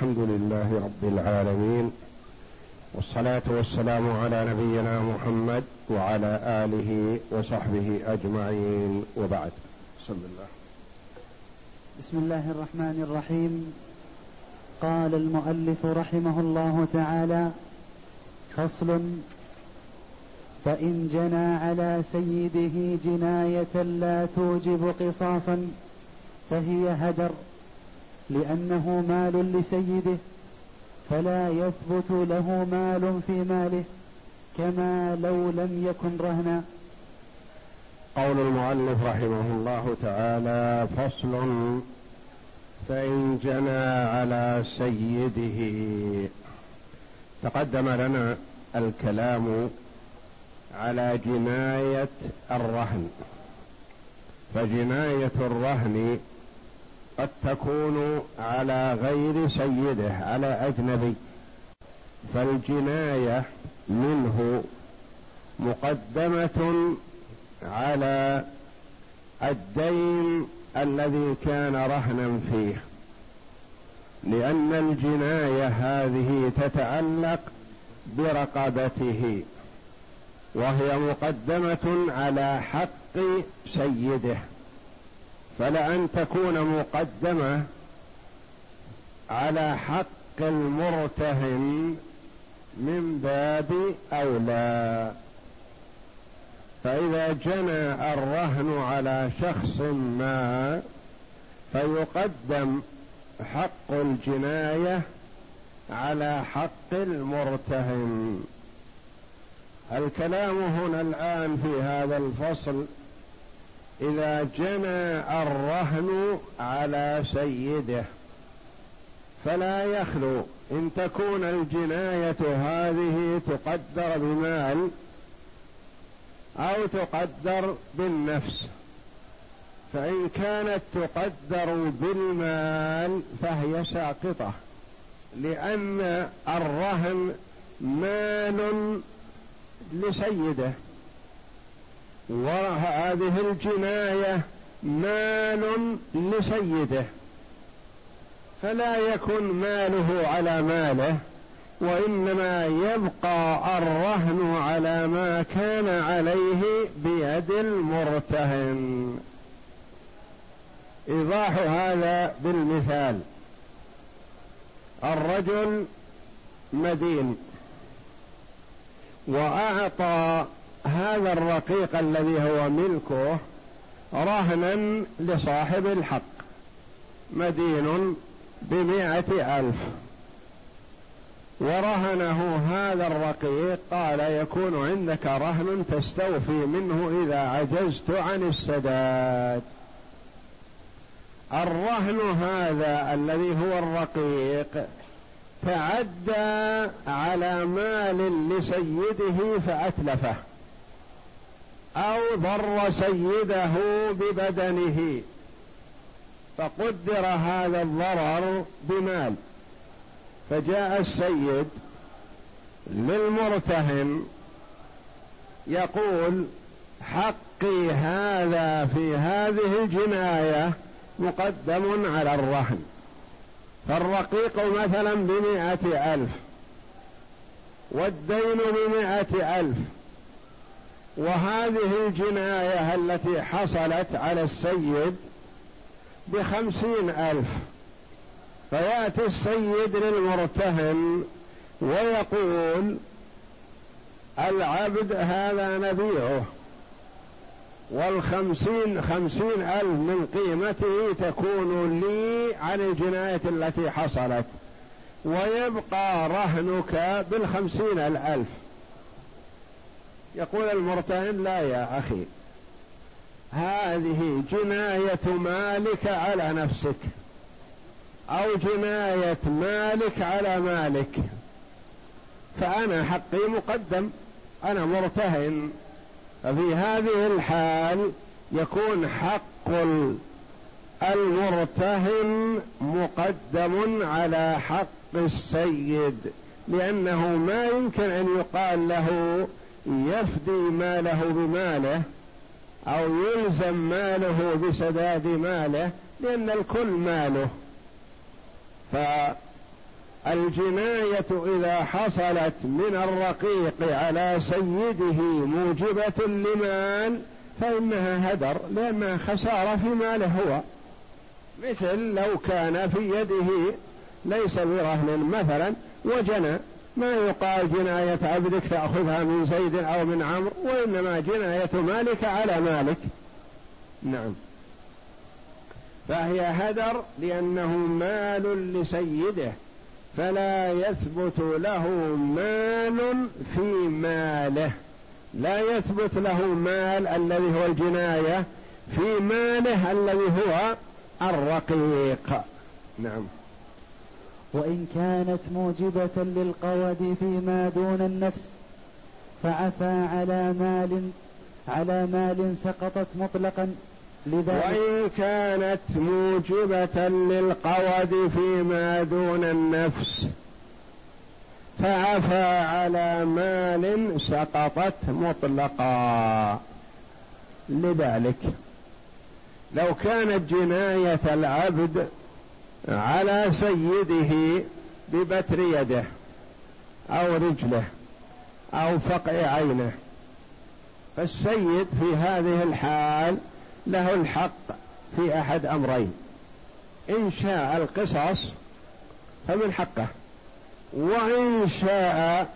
الحمد لله رب العالمين والصلاة والسلام على نبينا محمد وعلى آله وصحبه أجمعين وبعد. بسم الله. بسم الله الرحمن الرحيم. قال المؤلف رحمه الله تعالى فصل فإن جنى على سيده جناية لا توجب قصاصا فهي هدر. لأنه مال لسيده فلا يثبت له مال في ماله كما لو لم يكن رهنا. قول المؤلف رحمه الله تعالى فصل فإن جنى على سيده. تقدم لنا الكلام على جناية الرهن. فجناية الرهن قد تكون على غير سيده على أجنبي. فالجناية منه مقدمة على الدين الذي كان رهنا فيه. لأن الجناية هذه تتعلق برقبته وهي مقدمة على حق سيده. فلأن تكون مقدمة على حق المرتهن من باب أولى. فإذا جنى الرهن على شخص ما فيقدم حق الجناية على حق المرتهن. الكلام هنا الآن في هذا الفصل إذا جنى الرهن على سيده فلا يخلو إن تكون الجناية هذه تقدر بمال أو تقدر بالنفس. فإن كانت تقدر بالمال فهي ساقطة لأن الرهن مال لسيده. وهذه الجناية مال لسيده فلا يكن ماله على ماله وإنما يبقى الرهن على ما كان عليه بيد المرتهن. إيضاح هذا بالمثال. الرجل مدين وأعطى هذا الرقيق الذي هو ملكه رهنا لصاحب الحق مدين بمائة ألف. ورهنه هذا الرقيق قال يكون عندك رهن تستوفي منه إذا عجزت عن السداد. الرهن هذا الذي هو الرقيق تعدى على مال لسيده فأتلفه. أو ضر سيده ببدنه فقدر هذا الضرر بمال. فجاء السيد للمرتهن يقول حقي هذا في هذه الجناية مقدم على الرهن فالرقيق مثلا بمائة ألف والدين بمائة ألف وهذه الجناية التي حصلت على السيد بخمسين ألف. فيأتي السيد للمرتهن ويقول العبد هذا نبيعه والخمسين خمسين ألف من قيمته تكون لي عن الجناية التي حصلت. ويبقى رهنك بالخمسين الألف. يقول المرتهن لا يا أخي هذه جناية مالك على نفسك أو جناية مالك على مالك. فأنا حقي مقدم أنا مرتهن. ففي هذه الحال يكون حق المرتهن مقدم على حق السيد لأنه ما يمكن أن يقال له يفدي ماله بماله أو يلزم ماله بسداد ماله لأن الكل ماله. الجناية إذا حصلت من الرقيق على سيده موجبة لمال فإنها هدر لأنها خسارة في ماله هو. مثل لو كان في يده ليس برهن مثلا وجنى. ما يقال جناية عبدك تأخذها من زيد أو من عمرو وإنما جناية مالك على مالك. نعم. فهي هدر لأنه مال لسيده فلا يثبت له مال في ماله. لا يثبت له مال الذي هو الجناية في ماله الذي هو الرقيق. نعم. وإن كانت موجبة للقود فيما دون النفس فعفى على مال على مال سقطت مطلقا. لذلك وإن كانت موجبة للقود فيما دون النفس فعفى على مال سقطت مطلقا. لذلك لو كانت جناية العبد على سيده ببتر يده أو رجله أو فقع عينه. فالسيد في هذه الحال له الحق في أحد أمرين. إن شاء القصاص فمن حقه وإن شاء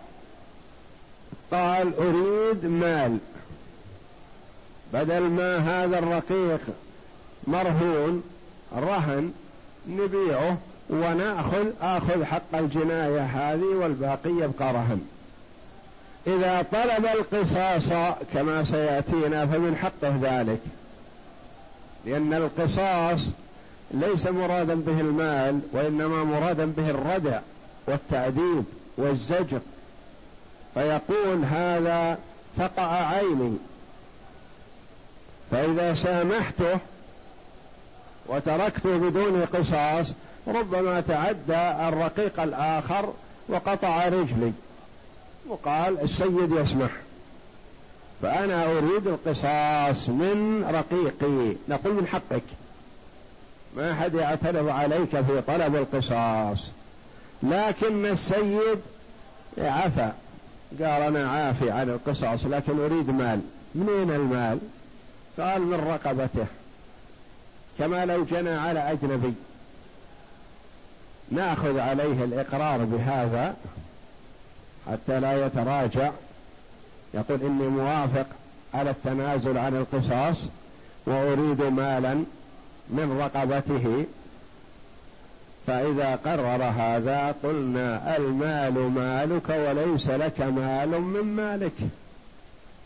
قال أريد مال. بدل ما هذا الرقيق مرهون رهن نبيعه ونأخذ آخذ حق الجناية هذه والباقي يبقى رهن. إذا طلب القصاص كما سيأتينا فمن حقه ذلك. لأن القصاص ليس مرادا به المال وإنما مرادا به الردع والتأديب والزجر. فيقول هذا فقع عيني. فإذا سامحته وتركته بدون قصاص ربما تعدى الرقيق الآخر وقطع رجلي. وقال السيد يسمح فأنا أريد القصاص من رقيقي نقول من حقك. ما أحد يعترض عليك في طلب القصاص. لكن السيد عفى قال أنا عافي عن القصاص لكن أريد مال. منين المال؟ قال من رقبته. كما لو جنى على أجنبي. نأخذ عليه الإقرار بهذا حتى لا يتراجع. يقول إني موافق على التنازل عن القصاص وأريد مالا من رقبته. فإذا قرر هذا قلنا المال مالك وليس لك مال من مالك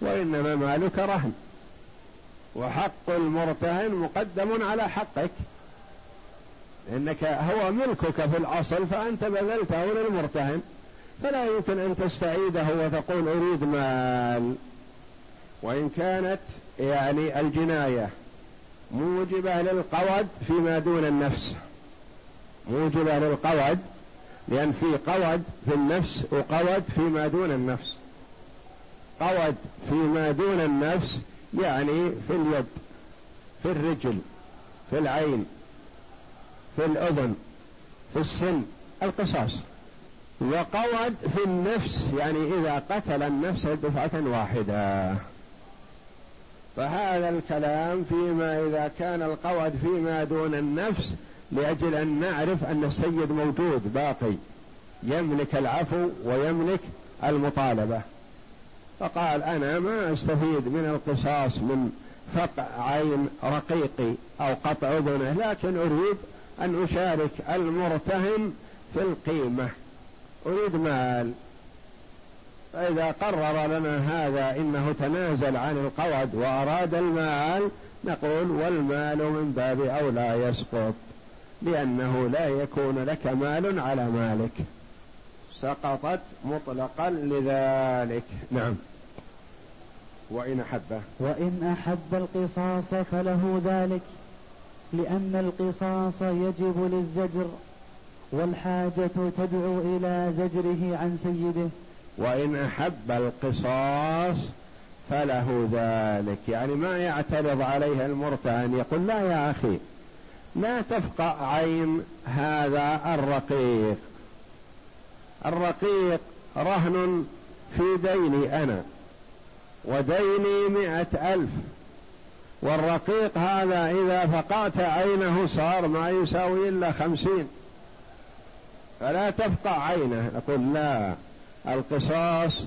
وإنما مالك رهن. وحق المرتهن مقدم على حقك. إنك هو ملكك في الأصل فأنت بذلته للمرتهن. فلا يمكن أن تستعيده وتقول أريد مال. وإن كانت يعني الجناية موجبة للقود فيما دون النفس. موجبة للقود لأن في قود في النفس وقود فيما دون النفس. قود فيما دون النفس يعني في اليد في الرجل في العين في الأذن في السن القصاص. وقود في النفس يعني إذا قتل النفس دفعة واحدة. فهذا الكلام فيما إذا كان القود فيما دون النفس لأجل أن نعرف أن السيد موجود باقي. يملك العفو ويملك المطالبة. فقال أنا ما أستفيد من القصاص من فقع عين رقيقي أو قطع أذنه لكن أريد أن أشارك المرتهن في القيمة. أريد مال. فإذا قرر لنا هذا إنه تنازل عن القود وأراد المال نقول والمال من باب أولى يسقط لأنه لا يكون لك مال على مالك. سقطت مطلقا لذلك. نعم. وإن أحبه وإن أحب القصاص فله ذلك لأن القصاص يجب للزجر والحاجة تدعو إلى زجره عن سيده. وإن أحب القصاص فله ذلك. يعني ما يعترض عليه المرتهن يقول لا يا أخي لا تفقع عين هذا الرقيق. الرقيق رهن في ديني أنا وديني مئة ألف. والرقيق هذا إذا فقعت عينه صار ما يساوي إلا خمسين. فلا تفقع عينه. نقول لا القصاص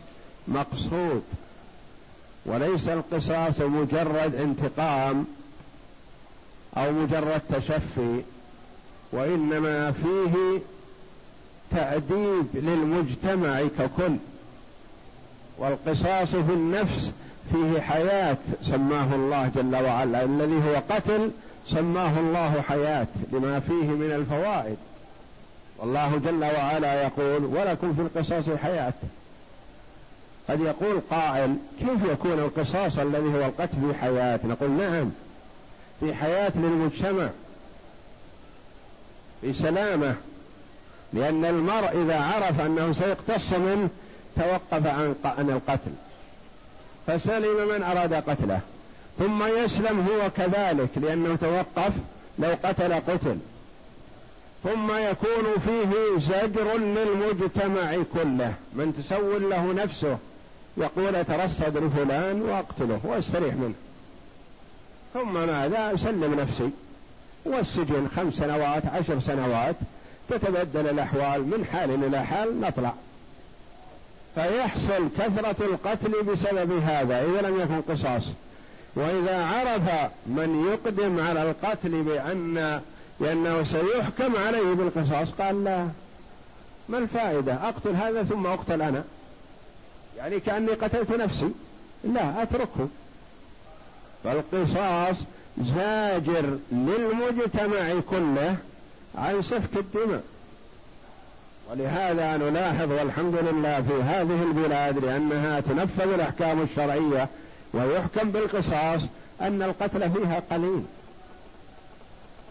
مقصود. وليس القصاص مجرد انتقام أو مجرد تشفي وإنما فيه تاديب للمجتمع ككل والقصاص في النفس فيه حياة سماه الله جل وعلا الذي هو قتل سماه الله حياة لما فيه من الفوائد. والله جل وعلا يقول ولكم في القصاص حياة. قد يقول قائل كيف يكون القصاص الذي هو القتل في حياة؟ نقول نعم في حياة للمجتمع في سلامة لأن المرء إذا عرف أنه سيقتص منه توقف عن القتل. فسلم من أراد قتله. ثم يسلم هو كذلك لأنه توقف لو قتل قتل. ثم يكون فيه زجر للمجتمع كله. من تسول له نفسه يقول أترصد لفلان وأقتله وأستريح منه. ثم ماذا؟ أسلم نفسي. والسجن خمس سنوات عشر سنوات. تتبدل الأحوال من حال إلى حال نطلع. فيحصل كثرة القتل بسبب هذا إذا لم يكن قصاص. وإذا عرف من يقدم على القتل بأن لأنه سيحكم عليه بالقصاص قال لا. ما الفائدة؟ أقتل هذا ثم أقتل أنا. يعني كأني قتلت نفسي. لا أتركه. فالقصاص زاجر للمجتمع كله. عن سفك الدماء. ولهذا نلاحظ والحمد لله في هذه البلاد لأنها تنفذ الأحكام الشرعية ويحكم بالقصاص أن القتل فيها قليل.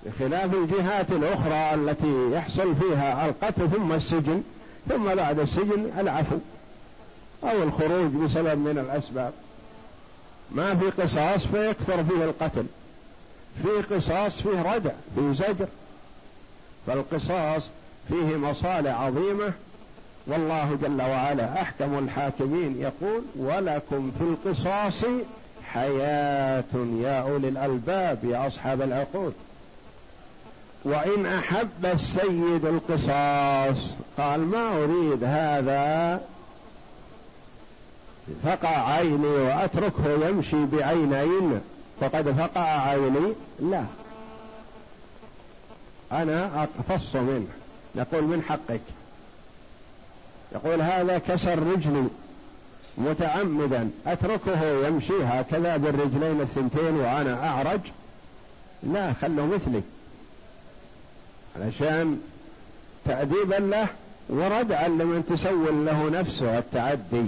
بخلاف الجهات الأخرى التي يحصل فيها القتل ثم السجن ثم بعد السجن العفو أو الخروج بسبب من الأسباب. ما في قصاص فيكثر فيه القتل في قصاص فيه ردع فيه زجر. فالقصاص فيه مصالح عظيمة والله جل وعلا أحكم الحاكمين يقول ولكم في القصاص حياة يا أولي الألباب يا أصحاب العقول وإن أحب السيد القصاص قال ما أريد هذا فقع عيني وأتركه يمشي بعينين فقد فقع عيني. لا. أنا أقتص منه. يقول من حقك؟ يقول هذا كسر رجلي متعمدا أتركه يمشي هكذا بالرجلين الثنتين وأنا أعرج؟ لا خله مثلي. علشان تأديبا له وردعا لمن تسول له نفسه التعدي.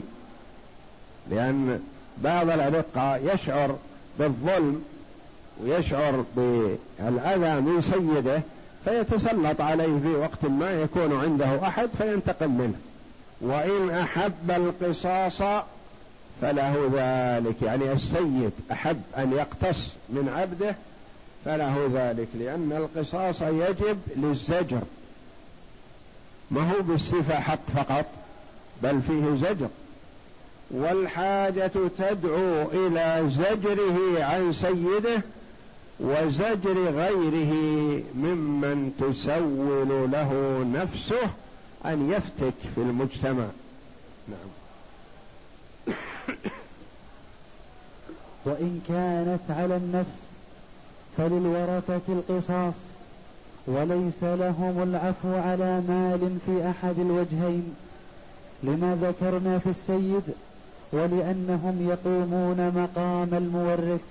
لأن بعض الأرقة يشعر بالظلم ويشعر بالأذى من سيده فيتسلط عليه في وقت ما يكون عنده أحد فينتقم منه. وإن أحب القصاص فله ذلك يعني السيد أحب أن يقتص من عبده فله ذلك لأن القصاص يجب للزجر. ما هو بالصفة حق فقط بل فيه زجر. والحاجة تدعو إلى زجره عن سيده وزجر غيره ممن تسول له نفسه أن يفتك في المجتمع. نعم. وإن كانت على النفس فللورثة القصاص وليس لهم العفو على مال في أحد الوجهين لما ذكرنا في السيد ولأنهم يقومون مقام المورث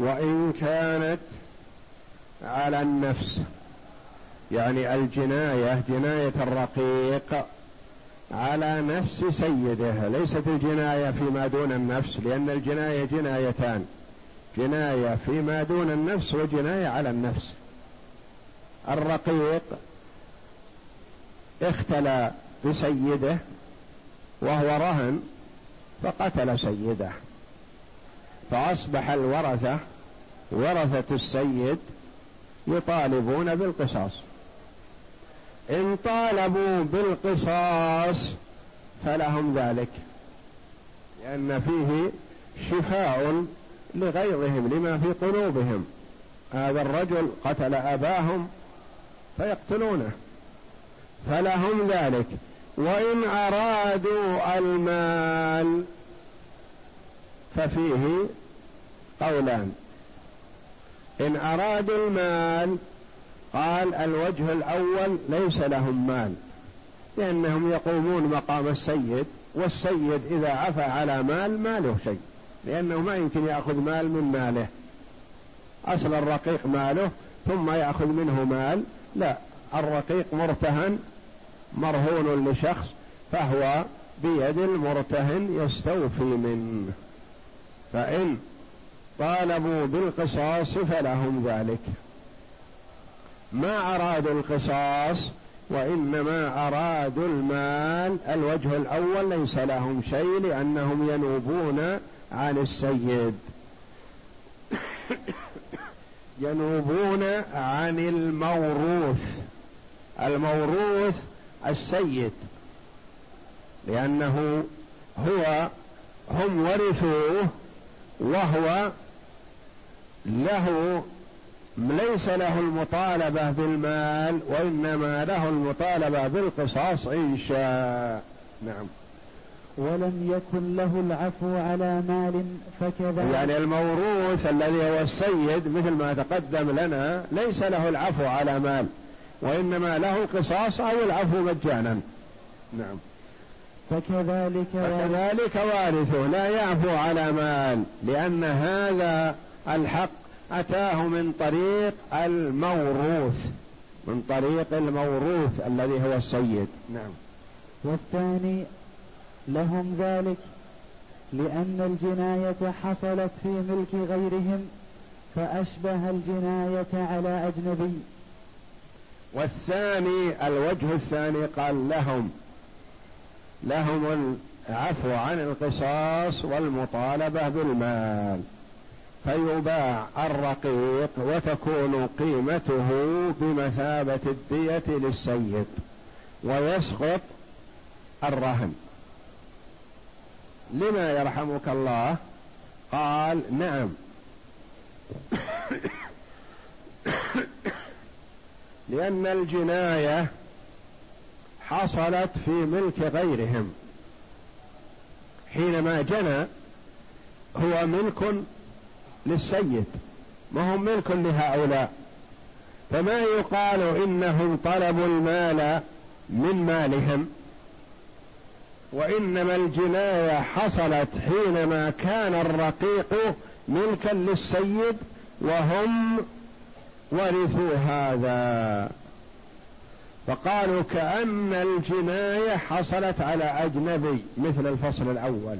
وإن كانت على النفس يعني الجناية جناية الرقيق على نفس سيده ليست الجناية فيما دون النفس لأن الجناية جنايتان جناية فيما دون النفس وجناية على النفس. الرقيق اختلى بسيده وهو رهن فقتل سيده فأصبح الورثة ورثة السيد يطالبون بالقصاص. إن طالبوا بالقصاص فلهم ذلك لأن فيه شفاء لغيظهم لما في قلوبهم. هذا الرجل قتل أباهم فيقتلونه. فلهم ذلك. وإن أرادوا المال ففيه قولان إن أرادوا المال قال الوجه الأول ليس لهم مال لأنهم يقومون مقام السيد والسيد إذا عفى على مال ما له شيء لأنه ما يمكن يأخذ مال من ماله. أصل الرقيق ماله ثم يأخذ منه مال لا الرقيق مرتهن مرهون لشخص فهو بيد المرتهن يستوفي منه. فإن طالبوا بالقصاص فلهم ذلك. ما أرادوا القصاص وإنما أرادوا المال. الوجه الأول ليس لهم شيء لأنهم ينوبون عن السيد. ينوبون عن الموروث. الموروث السيد. لأنه هو هم ورثوه وهو له ليس له المطالبة بالمال وإنما له المطالبة بالقصاص إن شاء. نعم. ولم يكن له العفو على مال فكذا. يعني الموروث الذي هو السيد مثل ما تقدم لنا ليس له العفو على مال وإنما له القصاص أو العفو مجانا. نعم. فكذلك فكذلك وارثه لا يعفو على مال لأن هذا الحق أتاه من طريق الموروث من طريق الموروث الذي هو السيد. نعم. والثاني لهم ذلك لأن الجناية حصلت في ملك غيرهم فأشبه الجناية على أجنبي. والثاني الوجه الثاني قال لهم لهم العفو عن القصاص والمطالبة بالمال. فيباع الرقيق وتكون قيمته بمثابة الدية للسيد ويسقط الرهن. لما يرحمك الله؟ قال نعم. لأن الجناية حصلت في ملك غيرهم. حينما جنى هو ملك للسيد ما هم ملك لهؤلاء؟ فما يقال إنهم طلبوا المال من مالهم؟ وإنما الجناية حصلت حينما كان الرقيق ملكا للسيد وهم ورثوا هذا. فقالوا كأن الجناية حصلت على أجنبي مثل الفصل الأول.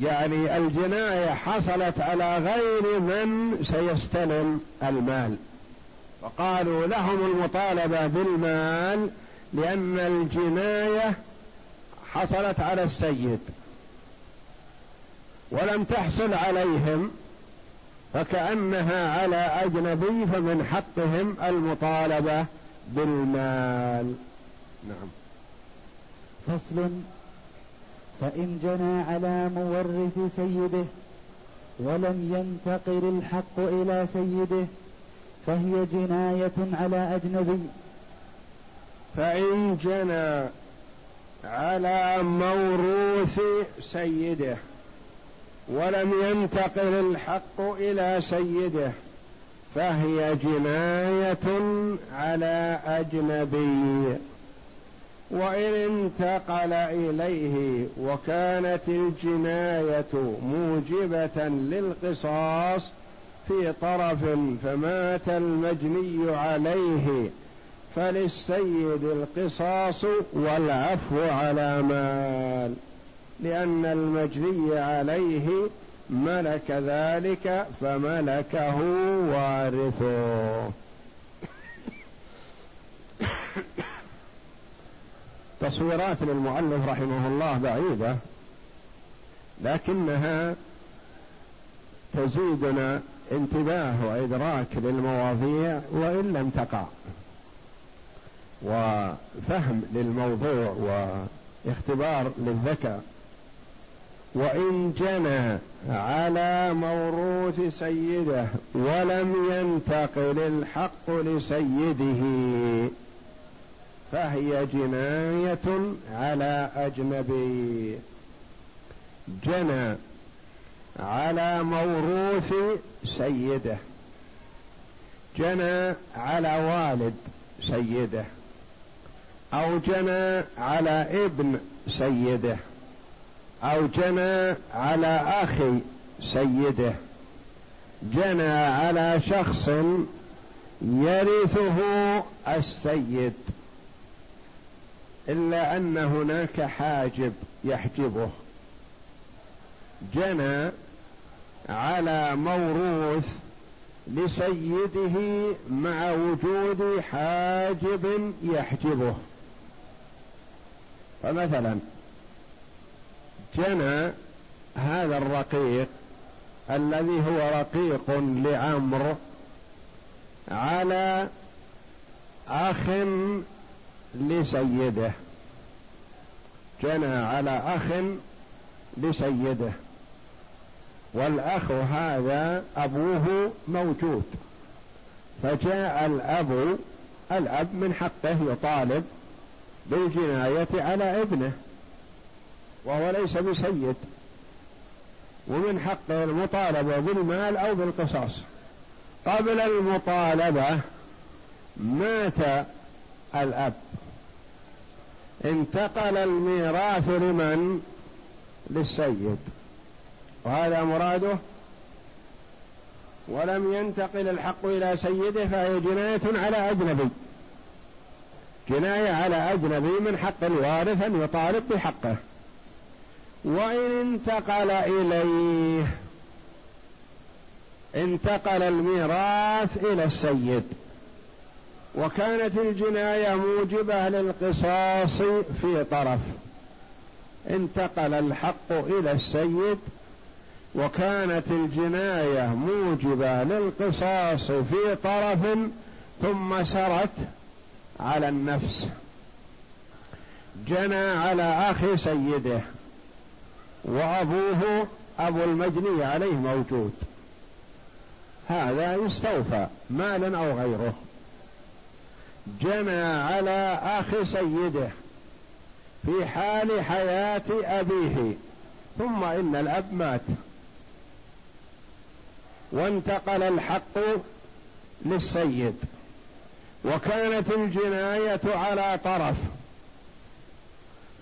يعني الجناية حصلت على غير من سيستلم المال. وقالوا لهم المطالبة بالمال لأن الجناية حصلت على السيد ولم تحصل عليهم فكأنها على أجنبي فمن حقهم المطالبة بالمال. نعم. فصل فإن جنى على مورث سيده ولم ينتقل الحق إلى سيده فهي جناية على أجنبي. فإن جنى على موروث سيده ولم ينتقل الحق إلى سيده فهي جناية على أجنبي. وإن انتقل إليه وكانت الجناية موجبة للقصاص في طرف فمات المجني عليه فللسيد القصاص والعفو على مال لأن المجني عليه ملك ذلك فملكه وارثه. تصويرات للمؤلف رحمه الله بعيدة لكنها تزيدنا انتباه وإدراك للمواضيع وإن لم تقع وفهم للموضوع واختبار للذكاء وإن جنى على موروث سيده ولم ينتقل الحق لسيده. فهي جناية على أجنبي. جنى على موروث سيده. جنى على والد سيده. أو جنى على ابن سيده. أو جنى على أخي سيده. جنى على شخص يرثه السيد. إلا أن هناك حاجب يحجبه. جنى على موروث لسيده مع وجود حاجب يحجبه. فمثلا جنى هذا الرقيق الذي هو رقيق لعمرو على أخ لسيده. جنى على أخ لسيده. والأخ هذا أبوه موجود. فجاء الأب الأب من حقه يطالب بالجناية على ابنه وهو ليس بسيد. ومن حقه المطالبة بالمال أو بالقصاص. قبل المطالبة مات الأب. انتقل الميراث لمن؟ للسيد. وهذا مراده؟ ولم ينتقل الحق إلى سيده فهي جناية على أجنبي. جناية على أجنبي من حق الوارث أن يطالب بحقه. وإن انتقل إليه انتقل الميراث إلى السيد. وكانت الجناية موجبة للقصاص في طرف. انتقل الحق إلى السيد وكانت الجناية موجبة للقصاص في طرف ثم سرت على النفس. جنى على أخي سيده وأبوه أبو المجني عليه موجود. هذا يستوفى مالا أو غيره. جنى على أخي سيده في حال حياة أبيه ثم إن الأب مات. وانتقل الحق للسيد. وكانت الجناية على طرف.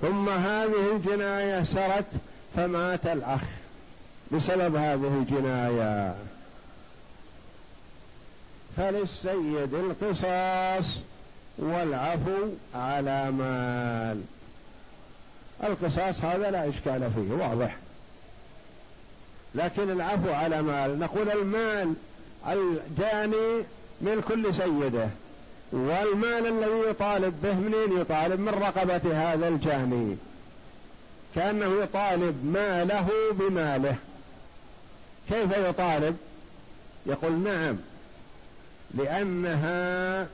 ثم هذه الجناية سرت فمات الأخ بسبب هذه الجناية. فللسيد القصاص. والعفو على مال. القصاص هذا لا إشكال فيه واضح. لكن العفو على مال نقول المال الجاني من كل سيده والمال الذي يطالب به منين يطالب؟ من رقبة هذا الجاني. كأنه يطالب ماله بماله. كيف يطالب؟ يقول نعم لأنها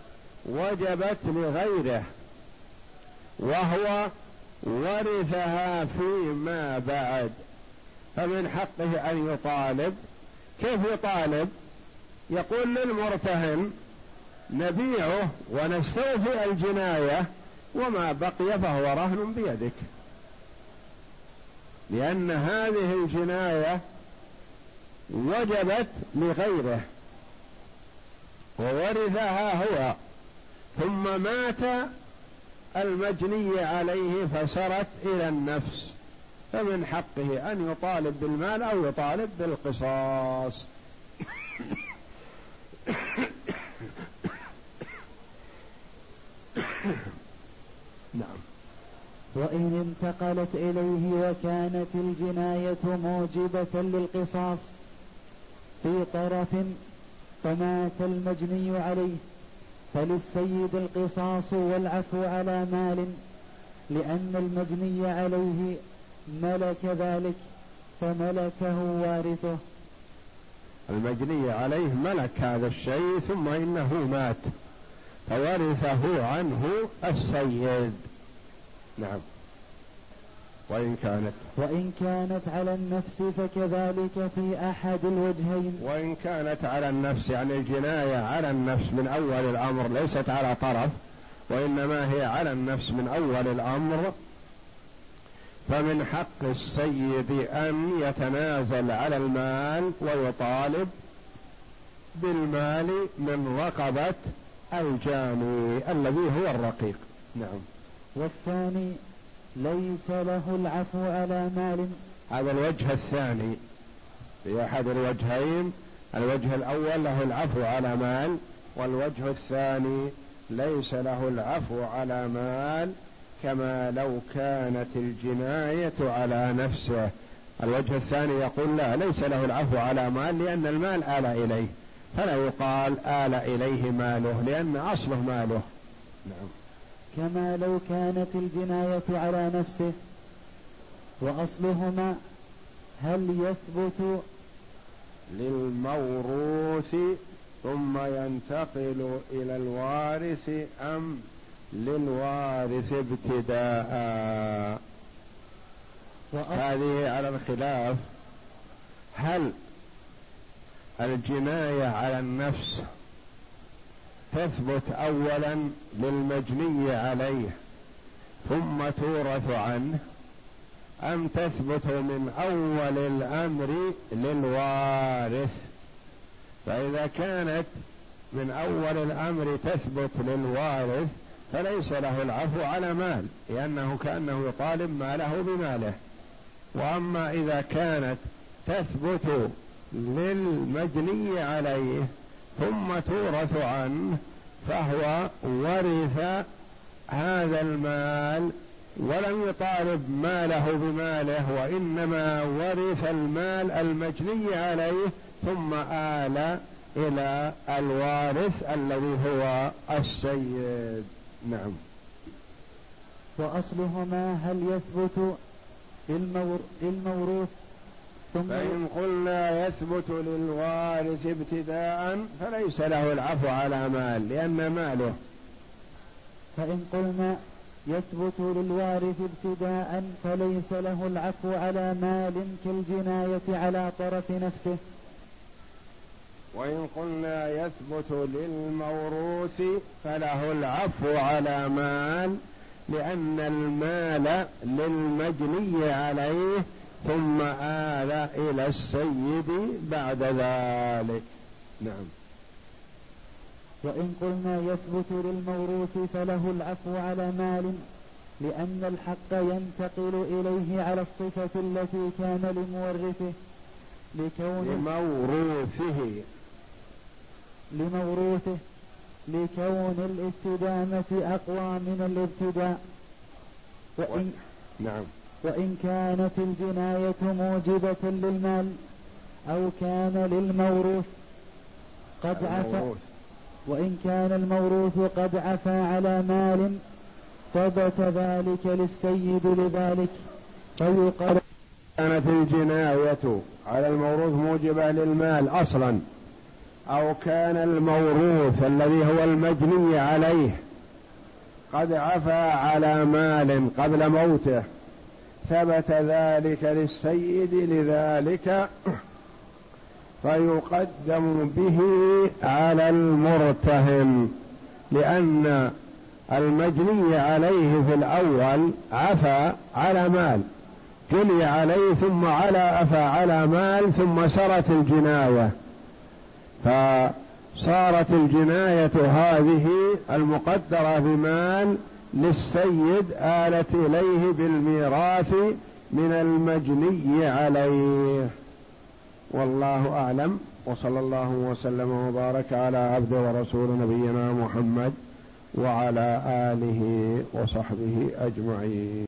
وجبت لغيره وهو ورثها فيما بعد فمن حقه أن يطالب. كيف يطالب؟ يقول للمرتهن نبيعه ونستوفي الجناية وما بقي فهو رهن بيدك. لأن هذه الجناية وجبت لغيره وورثها هو. ثم مات المجني عليه فسرت إلى النفس فمن حقه أن يطالب بالمال أو يطالب بالقصاص. نعم. وإن انتقلت إليه وكانت الجناية موجبة للقصاص في طرف فمات المجني عليه. فللسيد القصاص والعفو على مال لأن المجني عليه ملك ذلك فملكه وارثه. المجني عليه ملك هذا الشيء ثم إنه مات فورثه عنه السيد. نعم. وإن كانت. وإن كانت على النفس فكذلك في أحد الوجهين. وإن كانت على النفس يعني الجناية على النفس من أول الأمر ليست على طرف وإنما هي على النفس من أول الأمر فمن حق السيد أن يتنازل على المال ويطالب بالمال من رقبة الجاني الذي هو الرقيق. نعم. والثاني ليس له العفو على مال. هذا الوجه الثاني. في أحد الوجهين الوجه الأول له العفو على مال والوجه الثاني ليس له العفو على مال كما لو كانت الجناية على نفسه. الوجه الثاني يقول لا ليس له العفو على مال لأن المال آل إليه. فلا يقال آل إليه ماله لأن أصله ماله. نعم. كما لو كانت الجناية على نفسه وأصلهما هل يثبت للموروث ثم ينتقل إلى الوارث أم للوارث ابتداء؟ هذه على الخلاف. هل الجناية على النفس تثبت اولا للمجني عليه ثم تورث عنه أم تثبت من أول الأمر للوارث؟ فإذا كانت من أول الأمر تثبت للوارث فليس له العفو على مال لأنه كأنه يطالب ماله بماله. وأما إذا كانت تثبت للمجني عليه ثم تورث عنه فهو ورث هذا المال ولم يطالب ماله بماله وإنما ورث المال المجني عليه ثم آل إلى الوارث الذي هو السيد. نعم. وأصلهما هل يثبت للموروث ثم فإن قلنا يثبت للوارث ابتداء فليس له العفو على مال لأن ماله. فإن قلنا يثبت للوارث ابتداء فليس له العفو على مال كالجناية على طرف نفسه. وإن قلنا يثبت للموروث فله العفو على مال لأن المال للمجني عليه ثم آل إلى السيد بعد ذلك. نعم. وإن قلنا يثبت للموروث فله العفو على مال لأن الحق ينتقل إليه على الصفة التي كان لمورثه لكون لموروثه. لموروثه لكون الاستدامة أقوى من الابتداء. وإن نعم. وإن كانت الجناية موجبة للمال أو كان للموروث قد عفى وإن كان الموروث قد عفى على مال ثبت ذلك للسيد لذلك فيقال كانت الجناية على الموروث موجبة للمال أصلا أو كان الموروث الذي هو المجني عليه قد عفى على مال قبل موته ثبت ذلك للسيد لذلك فيقدم به على المرتهن لأن المجني عليه في الأول عفى على مال جني عليه ثم على عفى على مال ثم سرت الجناية. فصارت الجناية هذه المقدرة بمال للسيد آلت إليه بالميراث من المجني عليه. والله أعلم وصلى الله وسلم وبارك على عبد ورسول نبينا محمد وعلى آله وصحبه أجمعين.